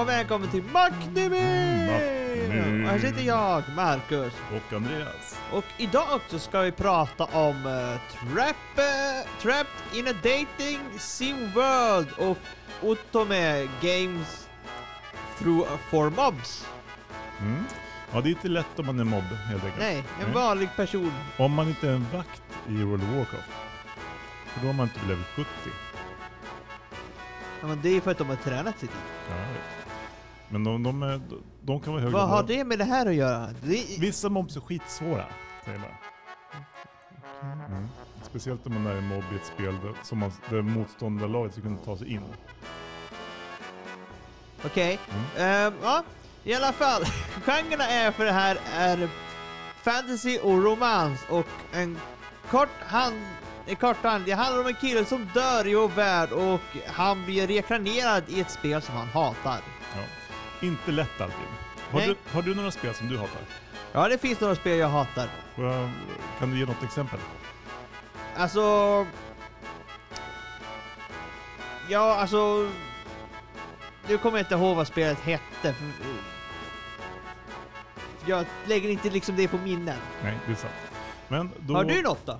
Och välkommen till Macknimi! Här sitter jag, Marcus. Och Andreas. Och idag så ska vi prata om uh, trap, eh, Trapped in a dating sim world of Otome games through for mobs. Mm. Ja, det är inte lätt om man är mobb helt enkelt. Nej, en Nej. vanlig person. Om man inte är en vakt i World of Warcraft. För då har man inte level 70. Ja, men det är för att de har tränat sig dit. Ja, jag. Men de, de, är, de kan vara höga. Vad har det med det här att göra? Det, Vissa mobs är skitsvåra, säger man. Mm. Speciellt om man är en mobb i ett spel där, som man, där motståndarlaget ska kunna ta sig in. Okej. Mm. Ehm, ja, i alla fall. Genrerna är för det här är fantasy och romans och en kort hand en kort hand. Det handlar om en kille som dör i vår värld och han blir reinkarnerad i ett spel som han hatar. Ja. Inte lätt alltid. Har du, har du några spel som du hatar? Ja, det finns några spel jag hatar. Kan du ge något exempel? Alltså... Ja, alltså... Nu kommer jag inte ihåg vad spelet hette. för- Jag lägger inte liksom det på minnen. Nej, det är sant. Men då, Har du något då?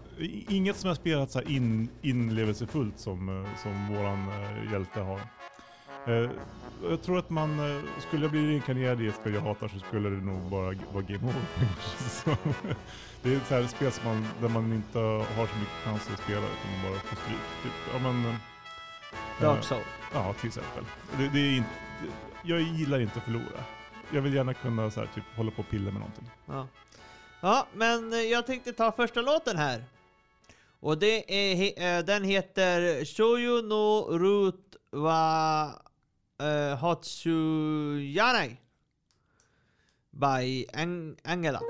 Inget som jag spelat så in, inlevelsefullt som, eh, som våran eh, hjälte har. Eh, jag tror att man, eh, skulle jag bli reinkarnerad i ett spel jag hatar så skulle det nog bara vara game over. så, det är så här spel som man, där man inte har så mycket chans att spela utan man bara får stryk. Typ, ja, men, eh, Dark Soul. Ja, till exempel. Det, det är inte, jag gillar inte att förlora. Jag vill gärna kunna så här, typ, hålla på och pilla med någonting. Ja. ja, men eh, jag tänkte ta första låten här. Och det är, den heter Shoyu no Root wa uh, Hatsuyanai by Ang- Angela.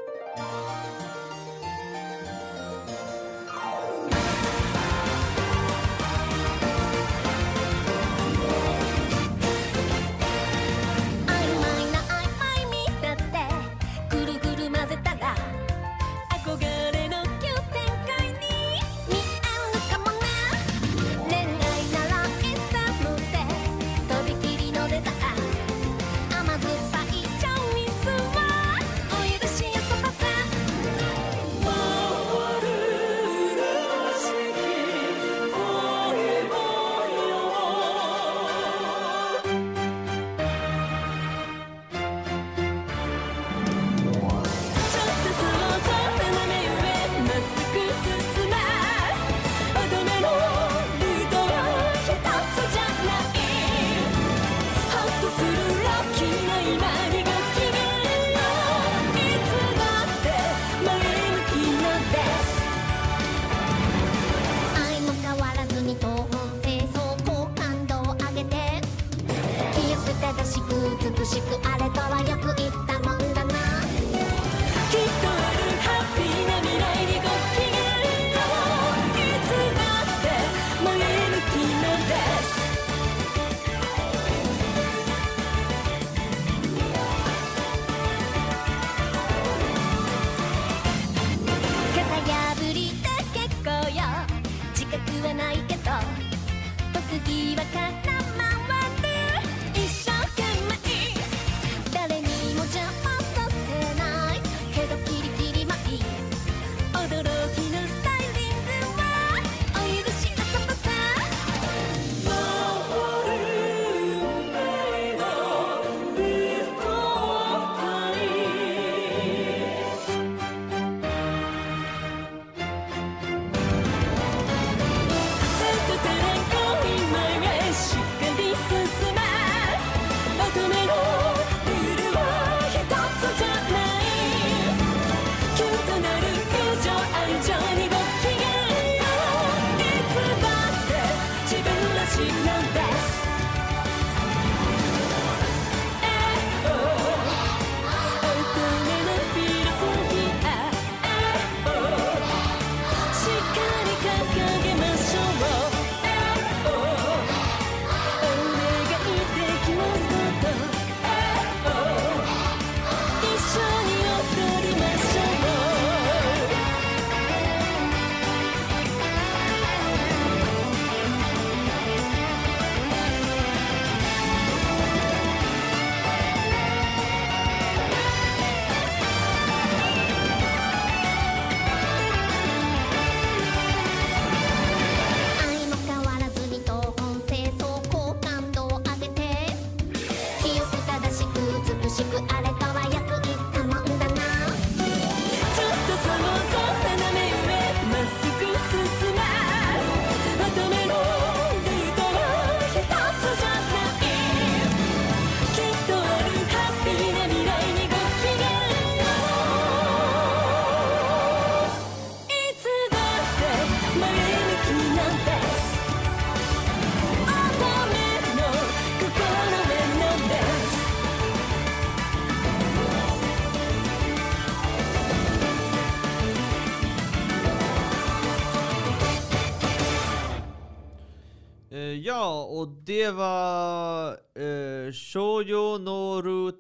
Ja, och det var eh, Shoujo no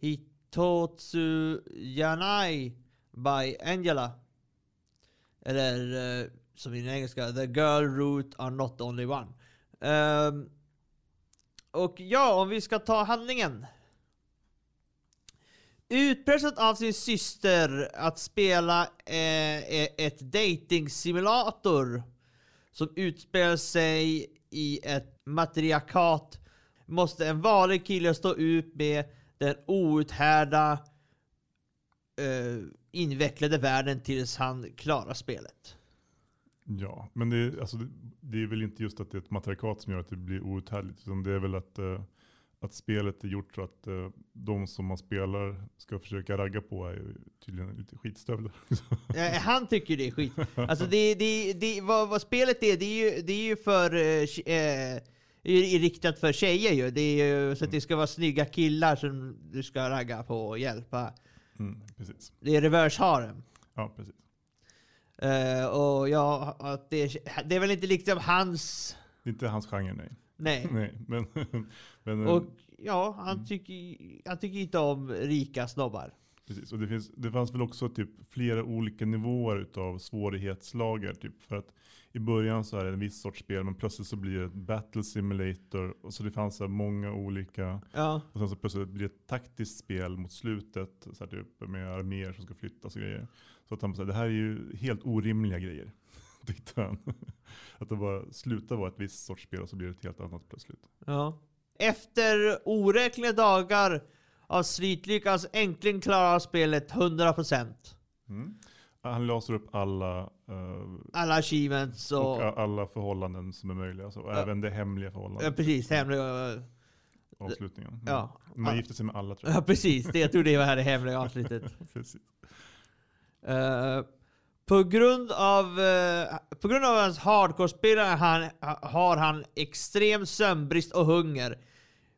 Hitotsu Yanai by Angela. Eller eh, som i den engelska, The girl root are not the only one. Um, och ja, om vi ska ta handlingen. Utpressad av sin syster att spela eh, e-, ett dating-simulator som utspelar sig i ett matriarkat måste en vanlig kille stå ut med den outhärda uh, invecklade världen tills han klarar spelet. Ja, men det är, alltså, det, det är väl inte just att det är ett matriarkat som gör att det blir outhärdligt. Utan det är väl att, uh, att spelet är gjort så att eh, de som man spelar ska försöka ragga på är ju tydligen lite skitstövlar. Eh, han tycker det är skit. Alltså det, det, det, vad, vad spelet är, det är ju, det är ju för... eh, tje- Eh, är riktat för tjejer ju. Det är ju så att det ska vara snygga killar som du ska ragga på och hjälpa. mm, precis. Det är reverse harem. Ja, precis. Eh, och ja, att det, det är väl inte liksom hans... Det är inte hans genre, nej. Nej. nej men, men, eh, Och ja, han tycker, han tycker inte om rika snobbar. Precis, och det, finns, det fanns väl också typ flera olika nivåer utav svårighetslager. Typ för att i början så är det en viss sorts spel, men plötsligt så blir det ett battle simulator. Och så det fanns så många olika, Ja, och sen så plötsligt blir det ett taktiskt spel mot slutet. Så här typ med arméer som ska flyttas och grejer. Så att han sa, det här är ju helt orimliga grejer. Tyckte han. Att det bara slutar vara ett visst sorts spel och så blir det ett helt annat plötsligt. ja. Efter oräkneliga dagar av slit lyckas äntligen klara spelet 100%. Mm. Han löser upp alla, eh, Alla achievements och... och alla förhållanden som är möjliga. Så, och Ja. även det hemliga förhållandet. Ja, precis, hemliga... avslutningen. Mm. Ja. Man gifter sig med alla tror jag. Ja, precis. Det, jag tror det var här det hemliga avsnittet. Precis. På grund av, eh, på grund av hans hardcore-spelare han, har han extrem sömnbrist och hunger.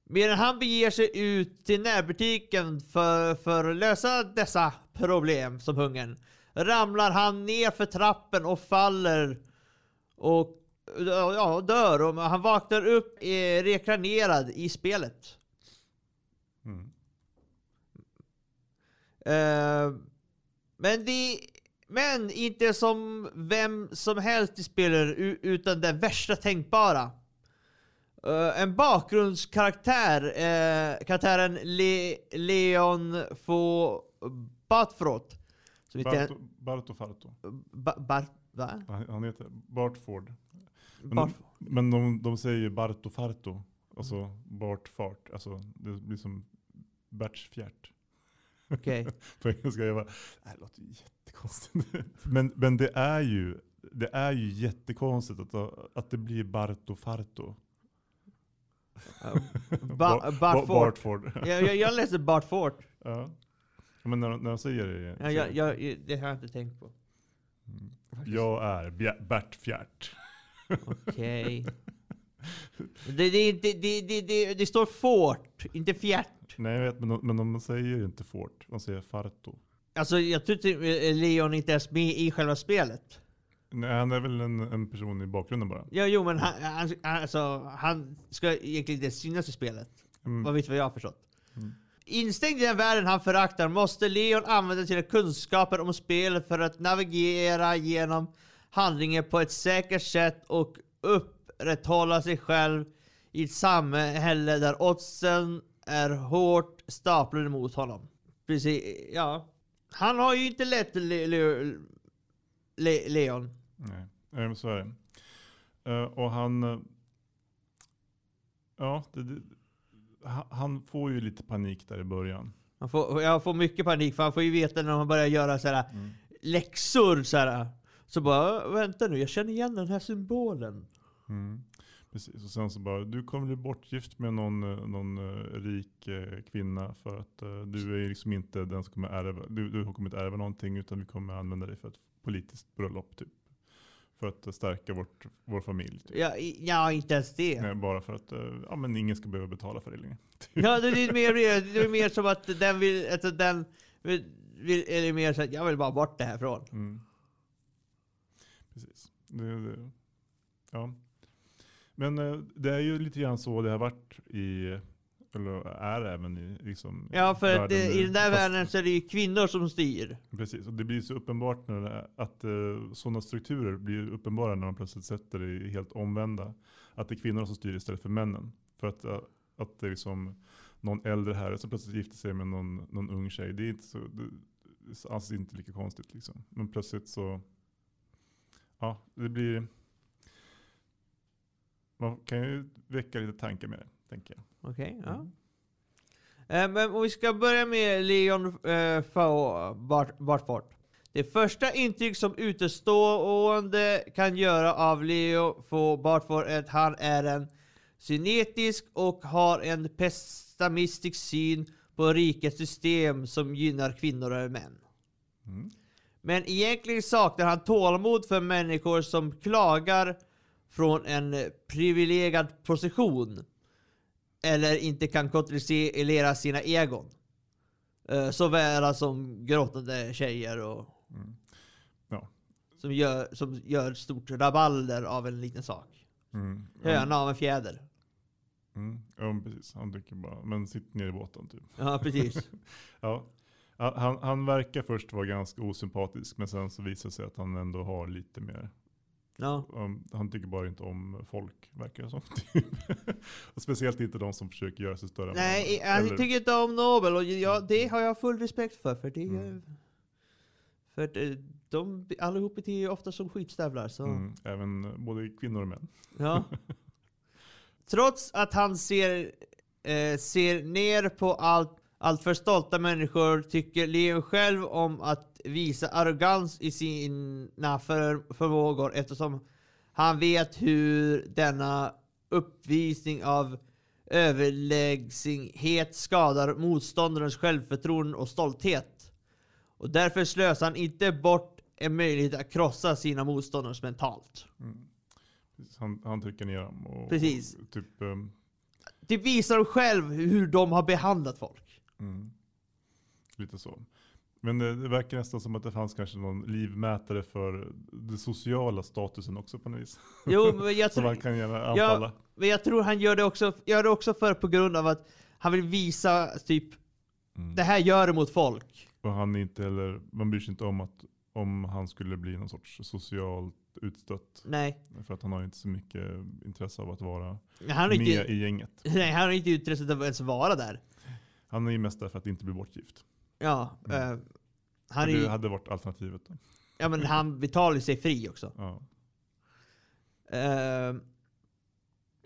Medan han beger sig ut till närbutiken för, för att lösa dessa problem som hungern ramlar han ner för trappen och faller och ja, dör. Och han vaknar upp eh, rekranerad i spelet. Mm. Eh, men det men inte som vem som helst i spelet utan den värsta tänkbara. Eh, en bakgrundskaraktär, uh, karaktären Le Leon Fo Batfrot. Som inte Barto, Barto Farto. ba, va? Han heter Bartford. Men, Bart, men de, de säger Barto Farto. Alltså Bartfart. Alltså det blir som Bertsfjärt. Okej. På engelska. Jag bara, det här låter ju jättekonstigt. men, men det är ju det är ju jättekonstigt att, att det blir Barto Farto. Uh, ba, Ba- Bartfort. Bartford. Jag, jag, jag läser Bartfort. ja. Ja, Men när, när de säger det. Ja, jag, jag, det har jag inte tänkt på. Mm. Jag är Bert Fjärt. Okej. Det, det, det, det, det, det, det står fort, inte fjärt. Nej jag vet, men de, men de säger inte fort. De säger Farto. Alltså jag tror inte Leon inte ens med i själva spelet. Nej, han är väl en, en person i bakgrunden bara. Ja, jo men han, han, alltså, han ska egentligen inte synas i spelet. Mm. Vad vet vad jag har förstått. Mm. Instängd i den världen han föraktar måste Leon använda sina kunskaper om spelet för att navigera genom handlingen på ett säkert sätt och upprätthålla sig själv i ett samhälle där oddsen är hårt staplade mot honom. Precis, ja. Han har ju inte lätt Le, Le, Le, Leon. Nej, så är det. Eh, och han... eh, ja, det, det, han- får ju lite panik där i början. Han får, jag får mycket panik för han får ju veta när man börjar göra sådär Mm. läxor såhär. Så bara, vänta nu, jag känner igen den här symbolen. Mm. Precis, och sen så bara, du kommer bli bortgift med någon, eh, någon eh, rik eh, kvinna för att du är liksom inte den som kommer ärva, du, du kommer inte ärva någonting utan vi kommer använda dig för ett politiskt bröllop typ. För att stärka vårt, vår familj. Typ. Ja, ja inte ens det. Nej, bara för att ja, men ingen ska behöva betala för det längre. Ja, det är mer, det är mer som att den vill, alltså den vill, vill, eller mer så att jag vill bara bort det härifrån. Mm. Precis. Det, det, ja. Men eh, det är ju lite grann så det har varit i, eller är även i liksom Ja, för att världen eh, nu. i den där Fast- världen så är det ju kvinnor som styr. Precis, och det blir så uppenbart när det att uh, sådana strukturer blir uppenbara när man plötsligt sätter det i helt omvända. Att det är kvinnorna som styr istället för männen. För att, eh, att det är liksom någon äldre herre som plötsligt gifter sig med någon, någon ung tjej. Det är inte så, det, det alls inte lika konstigt liksom. Men plötsligt så, ja det blir, man kan ju väcka lite tankar med det, tänker jag. Okej, ja. Mm. Eh, Men om vi ska börja med Leon Fao Bart- Bartford. Det första intryck som utestående kan göra av Leo Fao Bartford är att han är en cynetisk och har en pessimistisk syn på rikets system som gynnar kvinnor över män. Mm. Men egentligen saknar han tålamod för människor som klagar från en privilegierad position eller inte kan kontrollera sina egon. Uh, såväl som gråtande tjejer och Mm. Ja. som gör, som gör stort rabalder av en liten sak. Mm. Höna av en fjäder. Mm. Ja, men precis. Han tycker bara, men sitt ner i båten typ. Ja, precis. Ja, Han, han verkar först vara ganska osympatisk, men sen så visar det sig att han ändå har lite mer. Ja. Um, han tycker bara inte om folk, verkar det som. typ. speciellt inte de som försöker göra sig större Nej, jag Eller- tycker inte om Nobel och ja, det har jag full respekt för. För, det är, Mm. för att, eh, de allihop beter ju ofta som skitstövlar. Så. Mm, även både kvinnor och män. Ja. Trots att han ser, eh, ser ner på allt, allt för stolta människor tycker Leo själv om att visa arrogans i sina för, förmågor eftersom han vet hur denna uppvisning av överlägsenhet skadar motståndarens självförtroende och stolthet. Och därför slösar han inte bort en möjlighet att krossa sina motståndare mentalt. Mm. Han, han trycker ner dem. Och, Precis. Och, typ, um, Det visar själv hur de har behandlat folk. mm, lite så. Men det, verkar nästan som att det fanns kanske någon livmätare för den sociala statusen också på något vis. Jo, men jag, tror, kan gärna anfalla. men jag tror han gör det, också, gör det också för på grund av att han vill visa typ Mm. det här gör det mot folk. Och han är inte heller, man bryr sig inte om att om han skulle bli någon sorts socialt utstött. Nej, För att han har inte så mycket intresse av att vara han med inte, i gänget. nej, han är inte intresserad av att ens vara där. Han är ju mest där för att inte bli bortgift. Ja, Mm. eh, han, det är, hade varit alternativet. Då. ja, men han betalar sig fri också. Ja. Eh,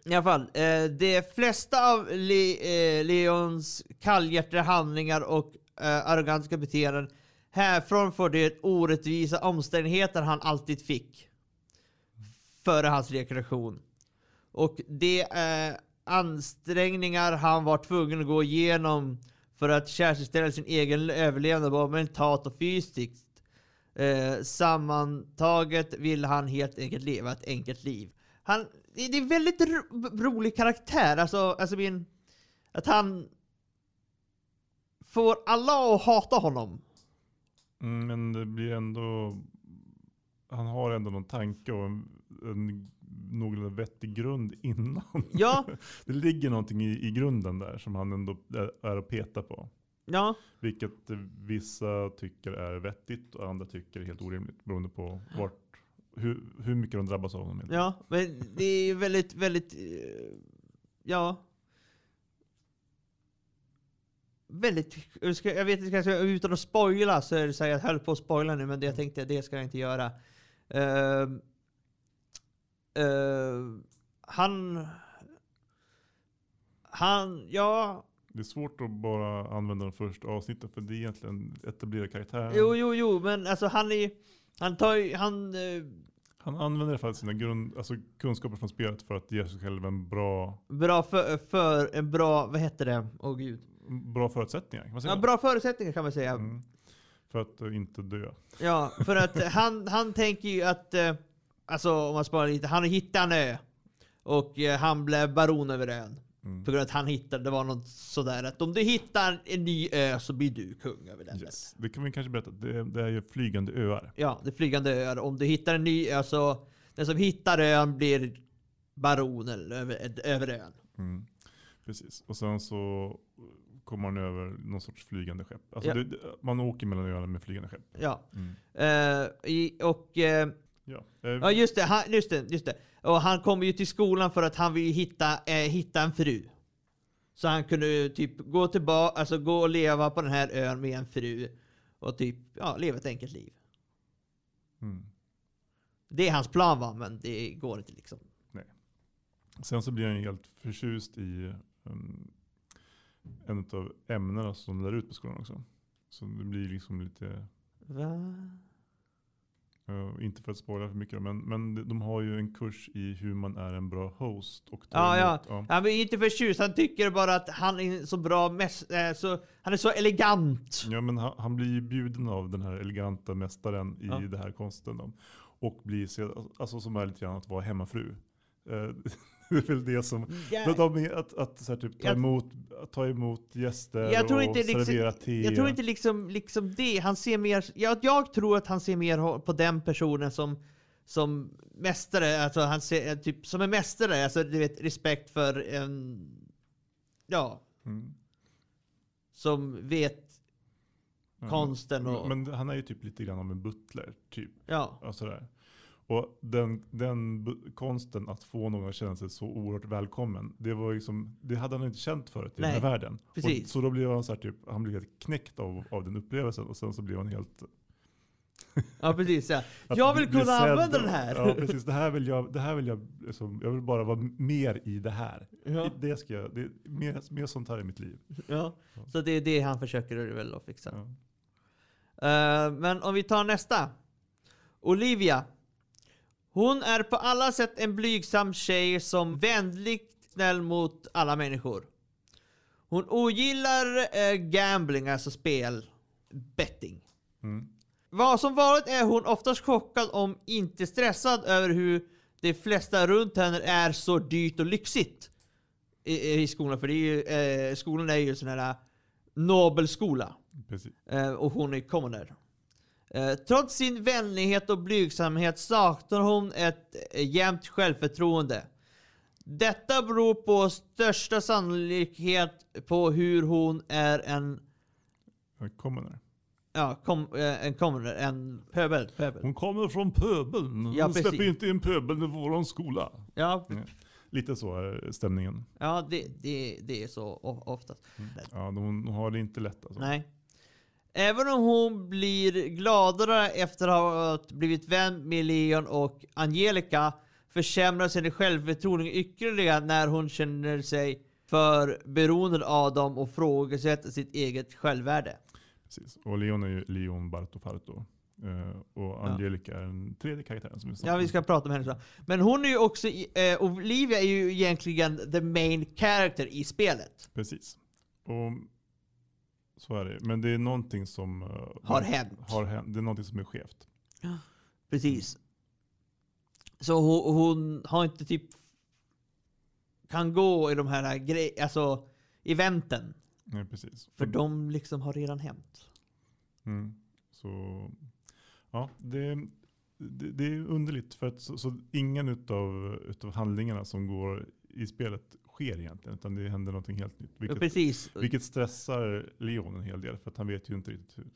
I alla fall, eh, de flesta av Le, eh, Leons kallhjärtade handlingar och eh, arrogantiska beteenden härifrån får det orättvisa omständigheter han alltid fick före hans rekreation. Och det är ansträngningar han var tvungen att gå igenom för att säkerställa sin egen överlevnad både mentalt och fysiskt. Eh, sammantaget vill han helt enkelt leva ett enkelt liv. Han, det det är en väldigt ro, rolig karaktär, alltså, alltså min, att han får alla att hata honom. Mm, men det blir ändå, han har ändå någon tanke och en, en någorlunda vettig grund innan. Ja, Det ligger någonting i, i grunden där som han ändå är, är att peta på. ja, Vilket vissa tycker är vettigt och andra tycker är helt orimligt. Beroende på vart, hur, hur mycket de drabbas av honom. ja, men det är väldigt, väldigt, eh, ja. Väldigt, jag vet inte, kanske utan att spoila så är det så här, jag höll på att spoila nu men det jag tänkte det ska jag inte göra. Ehm, eh, han, han, ja, Det är svårt att bara använda de första avsnitten för det är egentligen etablera karaktären. jo, jo, jo, men alltså han är, han tar ju, han, eh, Han använder i alla fall sina grund, alltså kunskaper från spelet för att ge sig själv en bra, bra för, för en bra, vad heter det? Åh gud. bra förutsättningar. Ja, bra förutsättningar kan man säga. Mm. För att eh, inte dö. Ja, för att han, han tänker ju att, eh, alltså om man sparar lite, han hittar en ö. Och eh, han blev baron över ön. Mm. Av att han hittade, det var något sådär att om du hittar en ny ö så blir du kung över den. Yes. Det kan vi kanske berätta. Det, det är ju flygande öar. Ja, det är flygande öar. Om du hittar en ny ö så, den som hittar ön blir baronen över, över ön. Mm. Precis. Och sen så kommer man över någon sorts flygande skepp. Alltså Ja. det, man åker mellan öarna med flygande skepp. Ja. Mm. Eh, i, och eh, Ja. Eh, Ja just det, han, just det, just det. Och han kommer ju till skolan för att han vill hitta, eh, hitta en fru. Så han kunde typ gå tillbaka, alltså gå och leva på den här ön med en fru. Och typ, ja, leva ett enkelt liv. mm. Det är hans plan va, men det går inte liksom. Sen så blir han ju helt förtjust i um, en av ämnena som lär ut på skolan också. Så det blir liksom lite, Va? Eh, inte för att spoila för mycket, men, men de har ju en kurs i hur man är en bra host. Och tar Ja, ja. emot- ja. Han är inte förtjust, han tycker bara att han är så bra, mäs- eh, så, han är så elegant. Ja, men han, han blir ju bjuden av den här eleganta mästaren i Ja. det här konsten. Då. Och blir, alltså som är lite grann att vara hemmafru. Eh, det är väl det som, Ja. de, att, att här, typ, ta, emot, ta emot gäster Jag tror och inte liksom- servera te. Jag tror inte liksom, liksom det. Han ser mer, jag, jag tror att han ser mer på den personen som, som mästare, alltså han ser typ som en mästare, alltså du vet respekt för en, ja, Mm. som vet, konsten men, och- Men han är ju typ lite grann av en butler, typ. ja. Ja, sådär. Och den, den konsten att få någon att känna sig så oerhört välkommen, det, var liksom, det hade han inte känt förut i Nej, den här världen. precis. Och, så då blev han så här, typ, han blev helt knäckt av, av den upplevelsen och sen så blev han helt... Ja precis ja. Jag vill kunna använda den här. Ja precis, det här vill jag, det här vill jag, liksom, jag vill bara vara mer i det här. Ja. Det ska jag, det mer, mer sånt här i mitt liv. ja. Så det är det han försöker väl att fixa. Ja. Eh, men om vi tar nästa. Olivia. Hon är på alla sätt en blygsam tjej som vänligt snäll mot alla människor. Hon ogillar eh, gambling, alltså spel, betting. Mm. Vad som vanligt är hon oftast chockad om inte stressad över hur de flesta runt henne är så dyrt och lyxigt i, i skolan. För det är ju, eh, skolan är ju en sån här Nobelskola. Precis. Eh, och hon är commoner. Eh, trots sin vänlighet och blygsamhet saknar hon ett eh, jämnt självförtroende. Detta beror på största sannolikhet på hur hon är en, kommer där. ja, kom, eh, en commoner, en pöbel. pöbel. Hon kommer från pöbeln. Ja, Hon släpper precis. inte in pöbeln i våran skola. Ja, Ja. Lite så är stämningen. ja det, det, det är så oftast. Ja, de, hon har det inte lätt alltså. Nej. Även om hon blir gladare efter att ha blivit vän med Leon och Angelica försämras hennes självförtroende ytterligare när hon känner sig för beroende av dem och frågasätter sitt eget självvärde. Precis. Och Leon är ju Leon Bartofarto. Eh, och Angelica är den tredje karaktären som är Ja, vi ska prata om henne sen. Men hon är ju också, eh, Olivia är ju egentligen the main character i spelet. Precis. Och så är det. Men det är någonting som eh, Har hänt. Har hänt. Det är någonting som är skevt. Precis. Så hon, hon har inte typ kan gå i de här grej, alltså eventen. Nej, precis. För de liksom har redan hänt. Mm. Så ja, det, det, det är underligt för att så, så ingen utav, utav handlingarna som går i spelet sker egentligen. Utan det händer någonting helt nytt. Ja, Vilket, precis. vilket stressar Leon en hel del. För att han vet ju inte riktigt hur,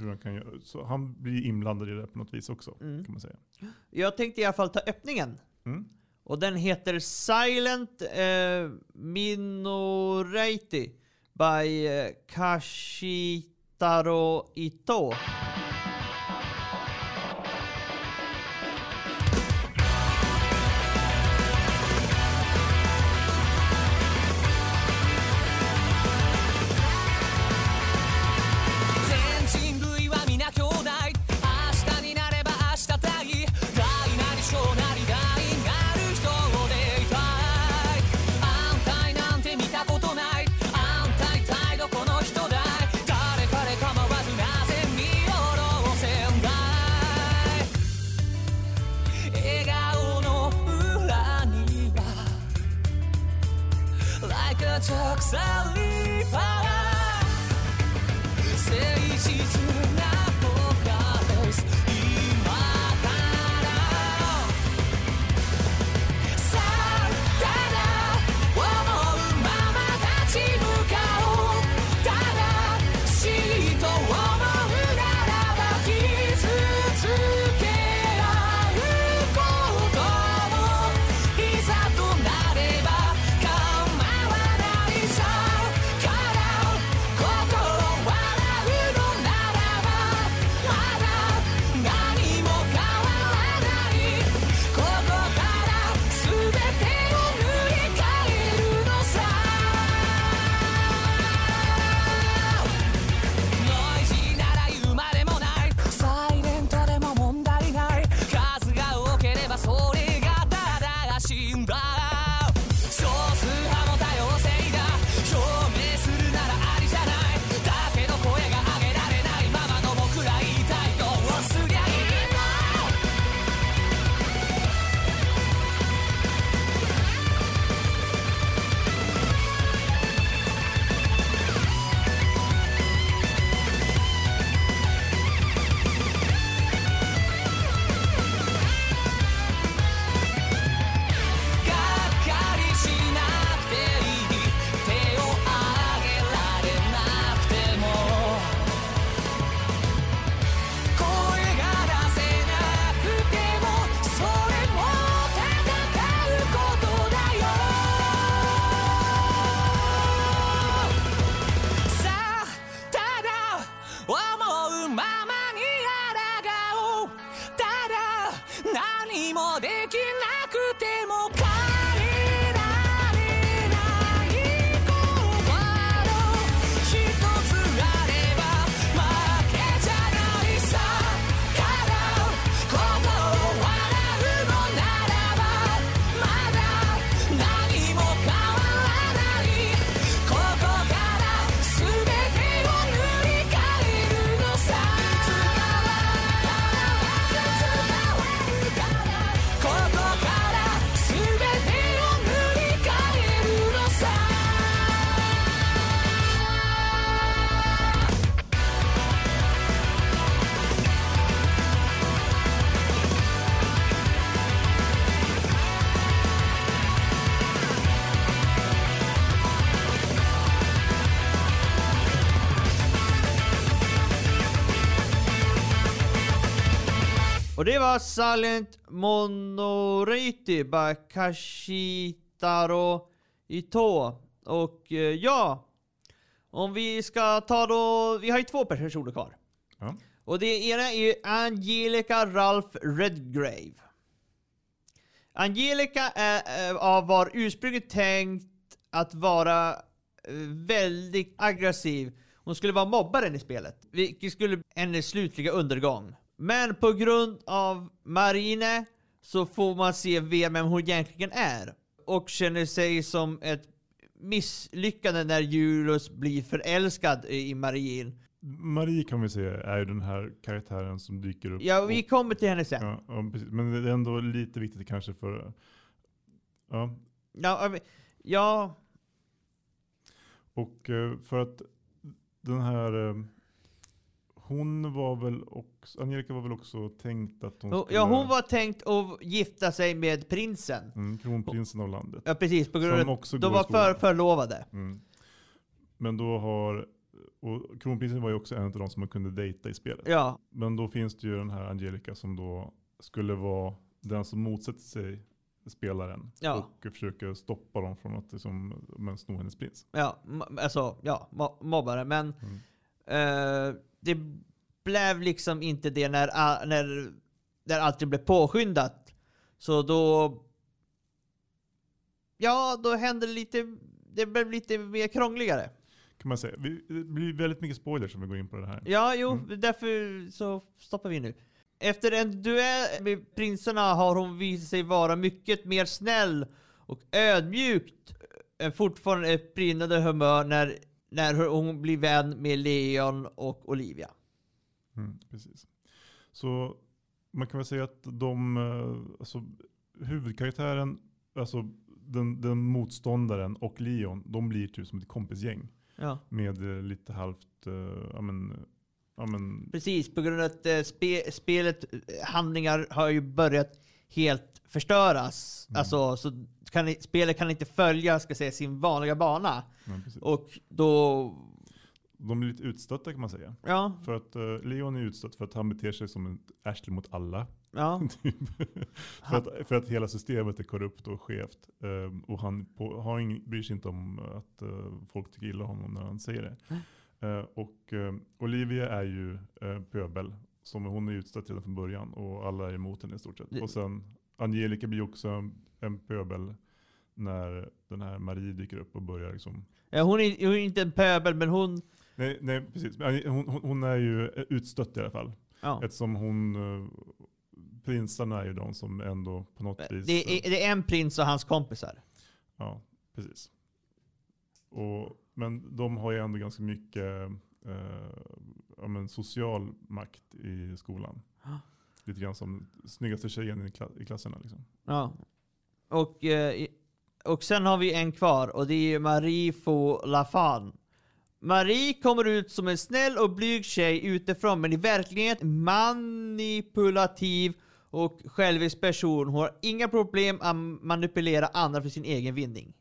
hur han kan göra. Så han blir inblandad i det på något vis också. Mm. Kan man säga. Jag tänkte i alla fall ta öppningen. Mm. Och den heter Silent eh, Minority by eh, Kashitaro Ito. Och det var Silent Monoriti by Kashitaro Ito. Och eh, ja, om vi ska ta då, vi har ju två personer kvar. Ja. Och det ena är Angelica Ralph Redgrave. Angelica är, äh, var ursprungligen tänkt att vara eh, väldigt aggressiv. Hon skulle vara mobbaren i spelet, vilket skulle bli hennes slutliga undergång. Men på grund av Marine så får man se vem hon egentligen är. Och känner sig som ett misslyckande när Julius blir förälskad i Marine. Marie kan vi säga är ju den här karaktären som dyker upp. Ja, vi kommer till henne sen. ja. Men det är ändå lite viktigt kanske för... Ja, Ja, ja, och eh, för att den här... Hon var väl också... Angelica var väl också tänkt att hon skulle... Ja, hon var tänkt att gifta sig med prinsen. Mm, kronprinsen av landet. Ja, precis. På grund av de var för, förlovade. Mm. Men då har... Och kronprinsen var ju också en av de som man kunde dejta i spelet. Ja, Men då finns det ju den här Angelica som då skulle vara den som motsätter sig spelaren. Ja. Och försöker stoppa dem från att liksom, men, sno hennes prins. ja, alltså, ja, mo- mobbare. Men Mm. Eh, det blev liksom inte det när, när, när allting blev påskyndat. Så då... Ja, då hände det lite... Det blev lite mer krångligare. Kan man säga. Vi, det blir väldigt mycket spoilers om vi går in på det här. Ja, jo, Mm. därför så stoppar vi nu. Efter en duell med prinsarna har hon visat sig vara mycket mer snäll och ödmjukt än fortfarande ett brinnande humör när, när hon blir vän med Leon och Olivia. Mm, precis. Så man kan väl säga att de, eh, alltså, huvudkaraktären, alltså den, den motståndaren och Leon, de blir typ som ett kompisgäng. Ja, Med eh, lite halvt, eh, ja men, ja men, precis. På grund av att spe, spelet, handlingar har ju börjat helt förstöras. Mm. Alltså, så kan, spelet kan inte följa ska säga, sin vanliga bana. ja. Och då... De blir lite utstötta kan man säga. Ja, För att eh, Leon är utstött för att han beter sig som en arsle mot alla. ja. Typ. för, att, för att hela systemet är korrupt och skevt. Eh, och han på, har ingen, bryr sig inte om att eh, folk tycker illa om honom när han säger det. Eh, och Olivia är ju uh, pöbel. Som hon är utstött redan från början. Och alla är emot henne i stort sett. Och sen Angelica blir också en, pöbel. När den här Marie dyker upp och börjar liksom. Ja, hon, är, hon är inte en pöbel, men hon... Nej, nej precis. Hon, hon, hon är ju utstött i alla fall. Ja. Eftersom hon, eh, prinsarna är ju de som ändå på något vis... Det är, det är en prins och hans kompisar. Ja, precis. Och, men de har ju ändå ganska mycket eh, ja, social makt i skolan. Ja. Lite grann som snyggaste tjejen i, kla- i klasserna. Liksom. Ja. Och, eh, och sen har vi en kvar och det är Marie Faux Lafan. Marie kommer ut som en snäll och blyg tjej utifrån, men i verkligheten manipulativ och självisk person. Hon har inga problem att manipulera andra för sin egen vinning.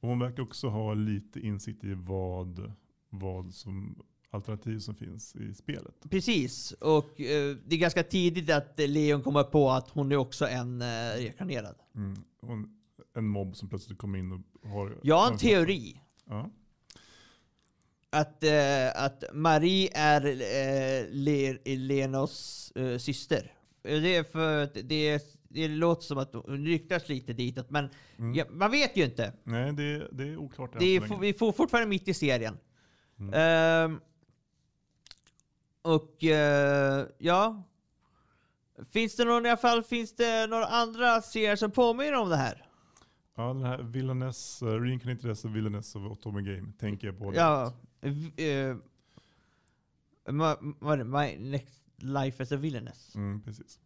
Och hon verkar också ha lite insikt i vad, vad som alternativ som finns i spelet. Precis, och eh, det är ganska tidigt att Leon kommer på att hon är också en eh, reinkarnerad. Mm. Hon, en mobb som plötsligt kommer in och har... Jag har en teori. Ja. att, eh, att Marie är eh, Le Lenos eh, syster. Eh, Det är för att det, det låter som att hon ryktas lite ditåt, men Mm. ja, man vet ju inte. Nej, det, det är oklart Det är, vi får fortfarande mitt i serien. Mm. Ehm, och eh, ja. Finns det någon i alla fall, finns det några andra serier som påminner om det här? Ja, den här Villainess, uh, Reincarnated as a Villainess of Otome Game tänker jag på. Ja. v- eh, det? My next life as a villainess. Mm, precis.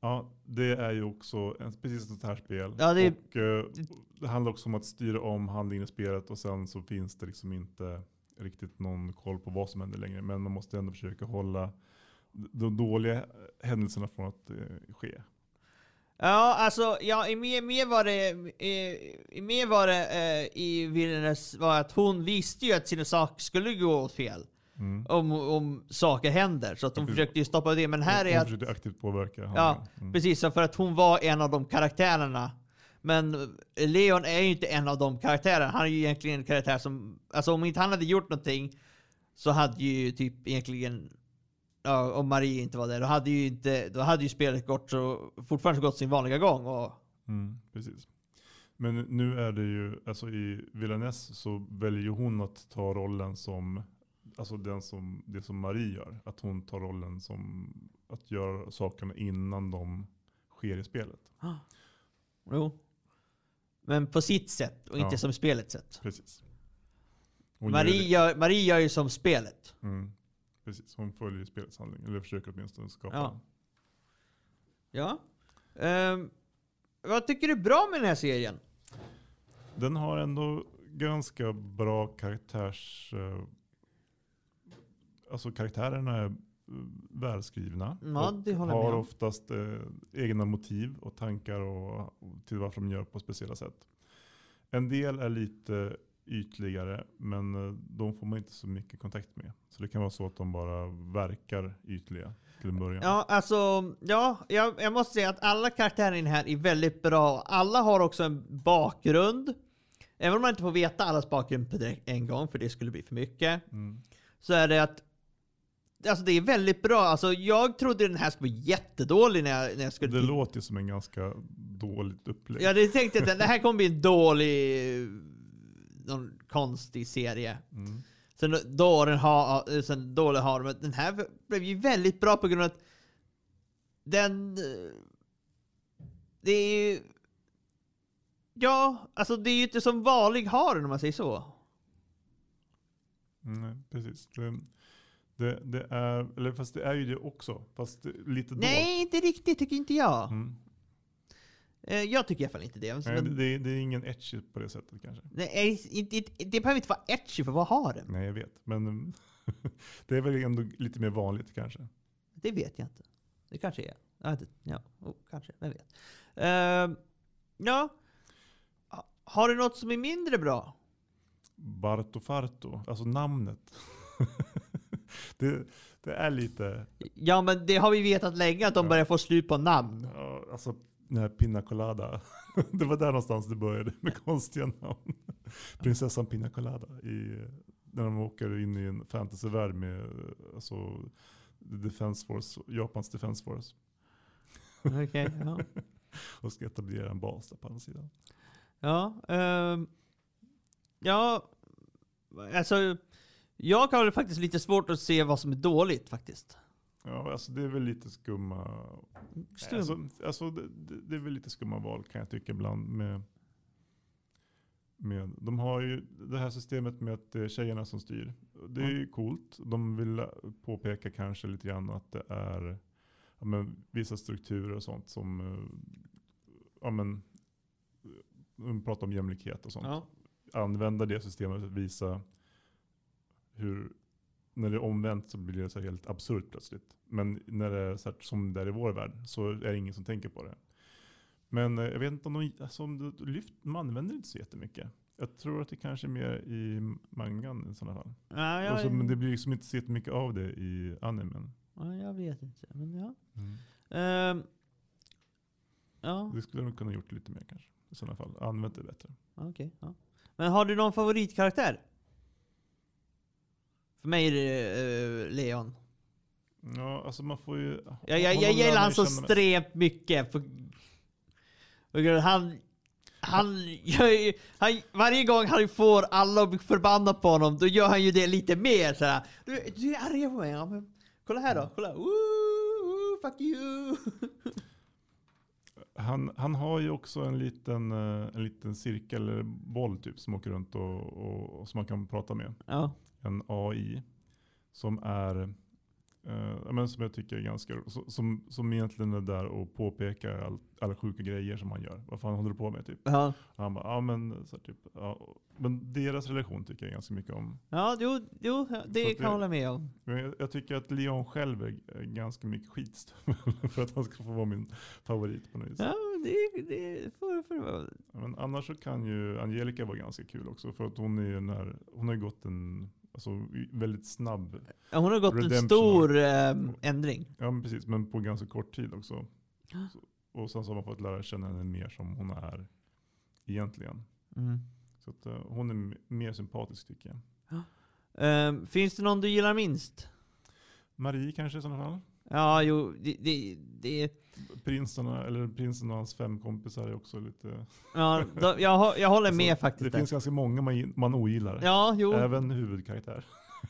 Ja, det är ju också en, precis ett sånt här spel. Ja, det och, eh, det handlar också om att styra om handlingen i spelet och sen så finns det liksom inte riktigt någon koll på vad som händer längre. Men man måste ändå försöka hålla de dåliga händelserna från att eh, ske. Ja, alltså, ja, i mer, mer var det, i, i mer var det eh, i Villainess var att hon visste ju att sina saker skulle gå åt fel. Mm. om, om saker händer. Så att hon Precis. försökte ju stoppa det. Men här är Hon att, försökte aktivt påverka ja. Mm. precis. För att hon var en av de karaktärerna. Men Leon är ju inte en av de karaktärerna. Han är ju egentligen en karaktär som, alltså om inte han hade gjort någonting så hade ju typ egentligen, ja, om Marie inte var där, då hade ju inte, då hade ju spelet gått så, fortfarande gått sin vanliga gång. Och, Mm, precis. Men nu är det ju, alltså i Villaness så väljer ju hon att ta rollen som, alltså den som, det som Marie gör. Att hon tar rollen som, att göra sakerna innan de sker i spelet. jo. Men på sitt sätt och inte Ja. som spelets sätt. Precis. Hon Marie gör gör, Marie gör ju som spelet. mm, precis, hon följer spelets handling, eller försöker åtminstone skapa Ja. den. Ja. Ehm, vad tycker du är bra med den här serien? Den har ändå ganska bra karaktärs... eh, Alltså karaktärerna är välskrivna. Ja, det håller har med oftast eh, egna motiv och tankar och, och till varför de gör på speciella sätt. En del är lite ytligare men eh, de får man inte så mycket kontakt med. Så det kan vara så att de bara verkar ytliga till en början. Ja, alltså, ja, jag, jag måste säga att alla karaktärer här är väldigt bra. Alla har också en bakgrund. Även om man inte får veta allas bakgrund på en gång, för det skulle bli för mycket. Mm. Så är det att Alltså det är väldigt bra. Alltså jag trodde den här skulle bli jättedålig när jag, när jag skulle Det låter ju som en ganska dåligt upplägg. Ja, det tänkte jag det här kommer bli en dålig, någon konstig serie. Mm. Sen då den har, sen dålig har men den här blev ju väldigt bra på grund av att den, det är ju, ja, alltså det är ju inte som vanlig har om man säger så. Nej, precis. Det, det, det är, eller fast det är ju det också. Fast det, lite Nej, inte riktigt tycker inte jag. dolt. Mm. Eh, Jag tycker i alla fall inte det. Nej, det, det, det är ingen etchy på det sättet kanske. nej, inte, det behöver inte vara etchy för vad har den? Nej, jag vet. Men det är väl ändå lite mer vanligt kanske. Det vet jag inte. Det kanske är. Jag vet inte. Ja, oh, kanske. Vem vet. Ehm, ja. Ha- Har du något som är mindre bra? Bartofarto, alltså namnet. det, det är lite, Ja, men det har vi vetat länge att de Ja. börjar få slut på namn. ja, alltså den här Pina Colada. det var där någonstans det började med konstiga namn. Prinsessan Pina Colada. I, när de åker in i en fantasyvärld med alltså, Defense Force, Japans Defense Force. Okej, ja. Och ska etablera en bas där på andra sidan. Ja, ehm, ja, alltså jag har faktiskt lite svårt att se vad som är dåligt faktiskt. Ja, alltså det är väl lite skumma... Stum. Alltså, alltså det, det är väl lite skumma val kan jag tycka ibland. Med, med, de har ju det här systemet med att det är tjejerna som styr. Det är ju coolt. De vill påpeka kanske lite grann att det är ja, men, vissa strukturer och sånt som... eh, Ja, men, de pratar om jämlikhet och sånt Ja. använda det systemet att visa hur, när det är omvänt så blir det så helt absurt plötsligt. Men när det är så här, som det är i vår värld så är det ingen som tänker på det. Men eh, jag vet inte om de, alltså, lyft, de använder inte så jättemycket. Jag tror att det kanske är mer i mangan i sådana fall. Ja, jag, så, men det blir liksom inte så jättemycket av det i animen. ja, jag vet inte. Men ja. Mm. Ehm, ja, Det skulle de kunna gjort lite mer kanske. I sådana fall. Använt det bättre. okej. ja. Men har du någon favoritkaraktär? För mig är det eh, Leon. Ja, alltså man får ju... Jag, jag, jag gillar han så extremt mycket. På, på han, han, gör ju- han, varje gång han får alla bli förbannade på honom, då gör han ju det lite mer såhär. Du, du är arg på mig? Ja, men, kolla här då, kolla. Woo, woo, fuck you! Han, han har ju också en liten, eh, en liten cirkel, eller boll typ, som åker runt och, och, och som man kan prata med. Ja. En AI som är, eh, men som jag tycker är ganska so- som, som egentligen är där och påpekar all, alla sjuka grejer som han gör. Vad fan håller du på med typ? Ja, han bara, ja men, så här, typ, ja, men deras relation tycker jag ganska mycket om. ja jo, jo det kan jag hålla med om. Jag, jag tycker att Leon själv är, ganska mycket skitstövel för att han ska få vara min favorit på något vis. Ja, det, det får, får, Ja, Men annars så kan ju Angelica vara ganska kul också. För att hon är ju den här, hon har ju gått en Alltså väldigt snabb. Ja, hon har gått Redemption en stor eh, ändring. Ja men precis, men på ganska kort tid också. Så, och sen så har man fått lära känna henne mer som hon är egentligen. Mm. Så att, eh, hon är mer sympatisk tycker jag. Eh, finns det någon du gillar minst? Marie kanske i sådana fall. Ja, jo, det, det, det Prinsarna, eller prinsen och hans fem kompisar är också lite... ja, då, jag, jag håller med Alltså, faktiskt. Det där. finns ganska många man, man ogillar. Ja, jo. Även huvudkaraktär.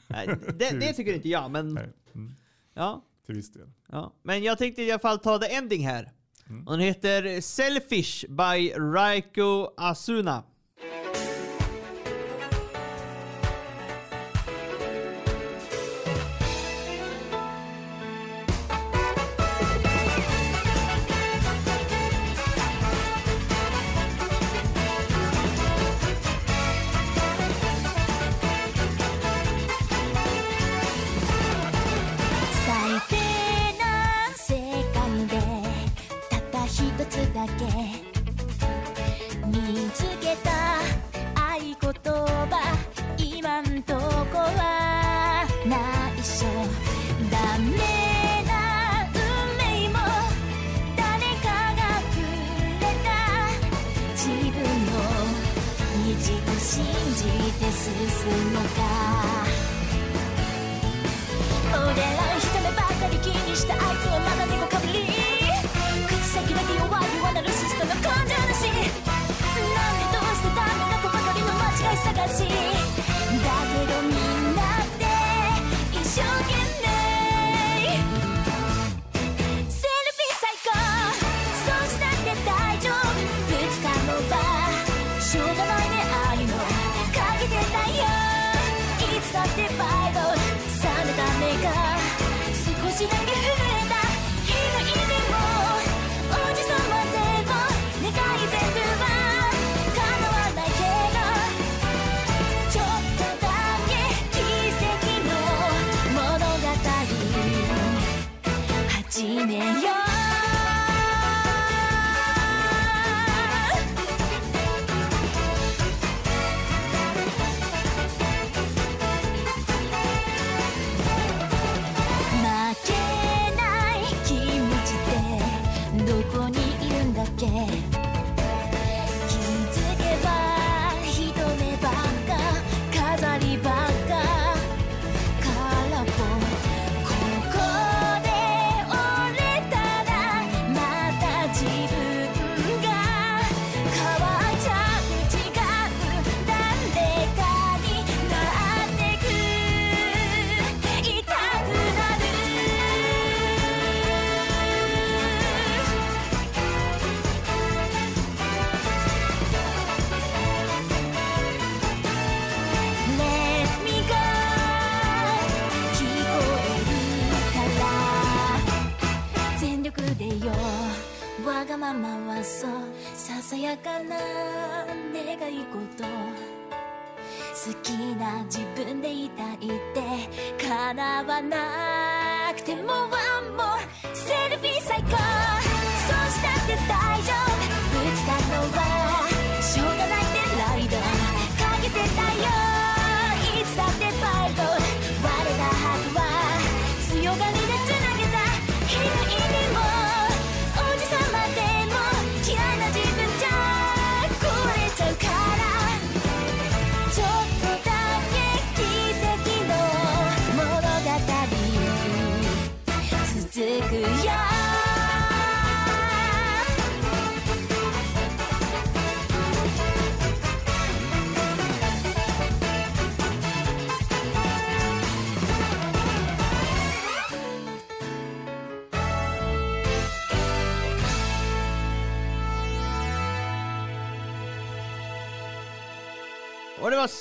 Nej, det, det tycker inte jag, men mm, ja. till viss del. Ja, men jag tänkte i alla fall ta the ending här. Mm. Den heter Selfish by Raiko Asuna. you're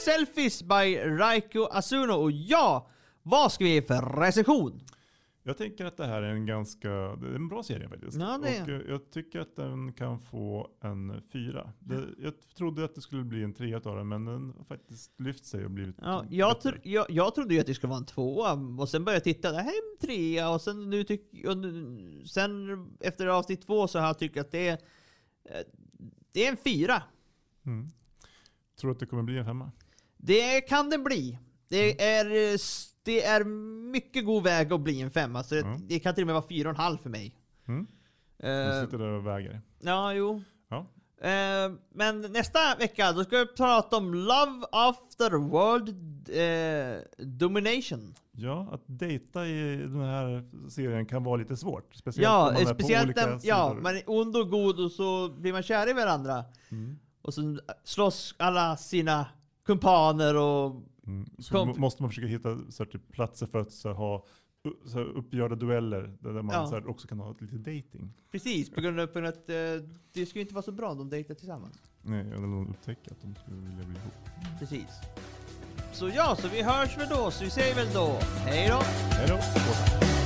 Selfies by Raiko Asuno. Och ja, vad ska vi ge för recension? Jag tänker att det här är en ganska, det är en bra serie faktiskt. Ja. Och eh, jag tycker att den kan få en fyra. Det, jag trodde att det skulle bli en trea av den, men den har faktiskt lyft sig och blivit Ja, jag, bättre. tr jag, jag trodde ju att det skulle vara en tvåa och sen började jag titta, det här är en trea och sen nu tyck, nu, sen efter avsnitt två så har jag tyckt att det är, eh, det är en fyra. Mm. Tror du att det kommer bli en femma? Det kan det bli. Det är, eh, s- det är mycket god väg att bli en femma, så det, Ja. det kan till och med vara fyra och en halv för mig. Mm. Du Eh, sitter där och väger. ja, jo. Ja. Eh, men nästa vecka då ska vi prata om Love After World eh, Domination. Ja, att dejta i den här serien kan vara lite svårt. Speciellt om Ja, man eh, är på olika ja, sidor. man är ond och god och så blir man kär i varandra. Mm. Och så slåss alla sina kumpaner och Mm. Så måste man försöka hitta så här, typ, platser för att så här, ha så här, uppgjorda dueller där man Ja. så här, också kan ha lite dating. precis, på grund av på grund av att eh, det skulle inte vara så bra om de dejtar tillsammans. Nej, eller någon upptäcker att de skulle vilja bli ihop. Precis. Så ja, så vi hörs väl då, så vi säger väl då hej då! Hej då!